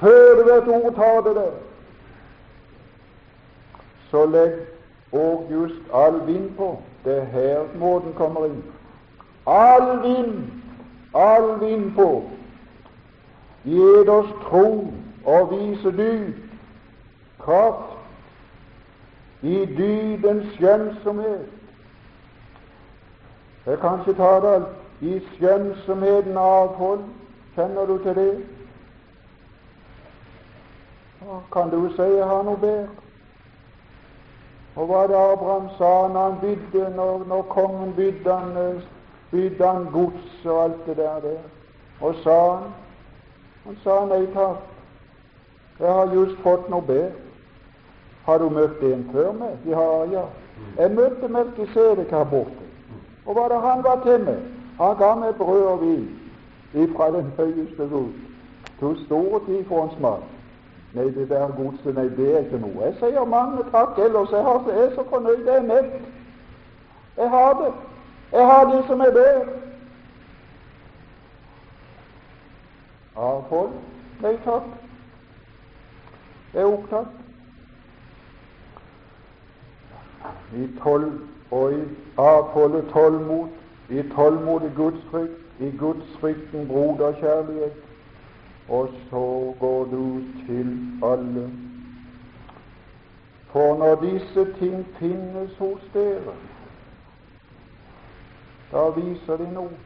før du vet ordet tar det der. Så legg og just all vind på. Det er her måten kommer inn. All vind, all vind på. Gitt oss tro og vise dyd, kraft, i dydens skjønnsomhet jeg kan ikke ta det. I skjønnsomheten avhold, kjenner du til det? Kan du si jeg har noe bedre? Og hva det Abraham sa når han bydde, når, når kongen bydde han, bydde han gods og alt det der, der. Og sa han Han sa nei takk, jeg har just fått noe bedre. Har du møtt en før meg? Ja, ja. Jeg møtte Melkisedek her borte. Og hva det han var til meg? Han ga meg brød og vin ifra den høyeste Gud. To store tid for en smak. Nei, det der godset, nei, det er ikke noe. Jeg sier mange takk ellers. Jeg, har, jeg er så fornøyd. Jeg er mett. Jeg har det. Jeg har det som er der. Avhold? Nei takk. er opptatt. I tolv og i avholde tålmod, i tålmodig gudsfrykt, i gudsfrykten broderkjærlighet, og så går du til alle. For når disse ting finnes hos dere, da viser de noe.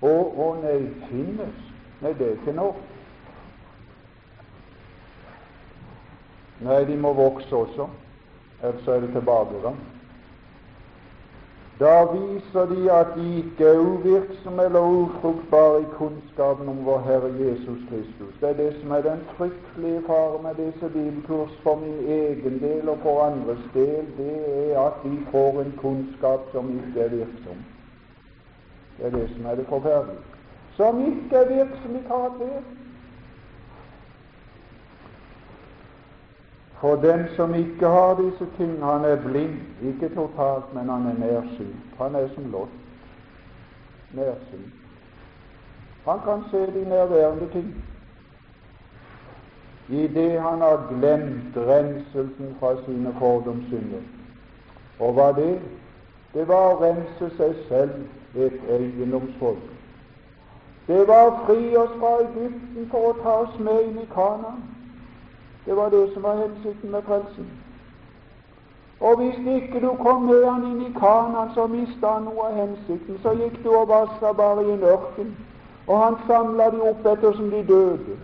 Å, å nei, finnes? Nei, det er ikke nok. Nei, de må vokse også, ellers er det tilbakegang. Da viser de at de ikke er uvirksomme eller ufruktbare i kunnskapen om vår Herre Jesus Kristus. Det er det som er den fryktelige fare med disse bibelkurs for min egen del og for andres del. Det er at de får en kunnskap som ikke er virksom. Det er det som er det forferdelige. Som ikke er virksom i karakter. For den som ikke har disse ting, han er blind, ikke totalt, men han er nærsynt. Han er som Lot. Nærsynt. Han kan se de nærværende ting. I det han har glemt renselsen fra sine fordomssynder. Og hva det? Det var å rense seg selv, et eiendomsfolk. Det var å fri oss fra Egypten for å ta oss med inn i Kanaan. Det var det som var hensikten med frelsen. Og hvis ikke du kom med han inn i Kanan, så mista han noe av hensikten. Så gikk du og vassa bare i en ørken, og han samla de opp ettersom de døde.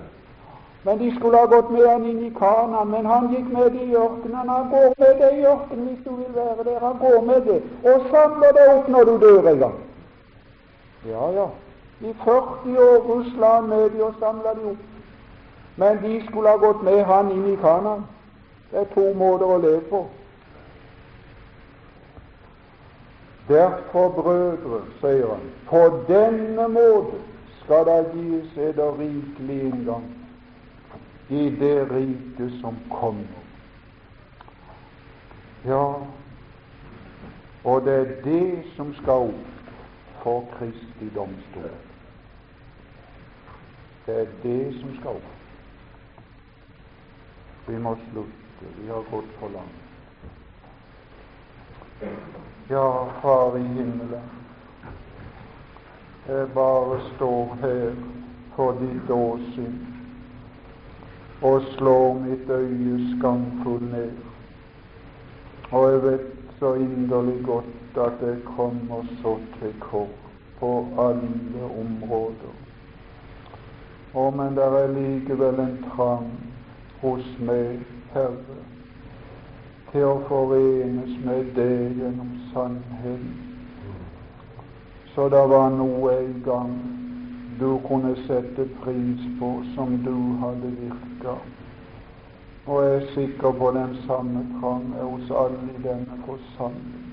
Men de skulle ha gått med han inn i Kanan, men han gikk med det i ørkenen. Han går med det i ørkenen hvis du vil være der. Han går med det og samler det opp når du dør en gang. Ja, ja. I 40 år rusla han med de og samla de opp. Men de skulle ha gått med han inn i Kana. Det er to måter å leve på. Derfor, brødre, sier han, på denne måte skal det gis eder rikelig inngang i det riket som kommer. Ja, og det er det som skal opp for Kristi domstol. Det er det som skal opp. Vi må slutte. Vi har gått for langt. Ja, Far i himmelen, jeg bare står her for ditt åsyn og slår mitt øye skamfull ned. Og jeg vet så inderlig godt at jeg kommer så til kort på alle områder. Å, men det er likevel en trang hos meg, Herre, til å forenes med deg gjennom sannheten. Så det var noe en gang du kunne sette pris på, som du hadde virka. Og jeg er sikker på den samme trang er hos alle i denne forsamling.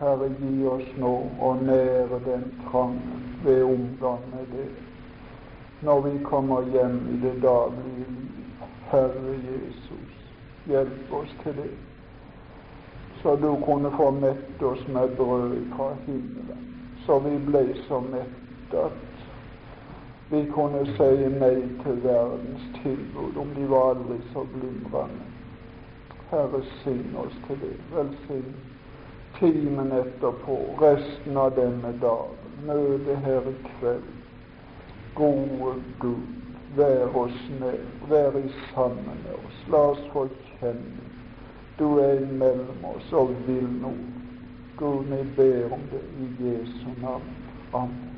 Herre, gi oss nå å nære den trangen ved omgang med det, når vi kommer hjem i det daglige liv. Herre Jesus, hjelp oss til det, så du kunne få mette oss med brød fra himmelen, så vi ble så mette at vi kunne si nei til verdens tilbud, om de var aldri så glimrende. Herre, sign oss til det. Velsign timen etterpå, resten av denne dagen, møte her i kveld. Gode Gud, Vær oss med, vær i sammen med oss. La oss få kjenne du er mellom oss og vil noe. Gud, vi ber om det i Jesu navn. Amen.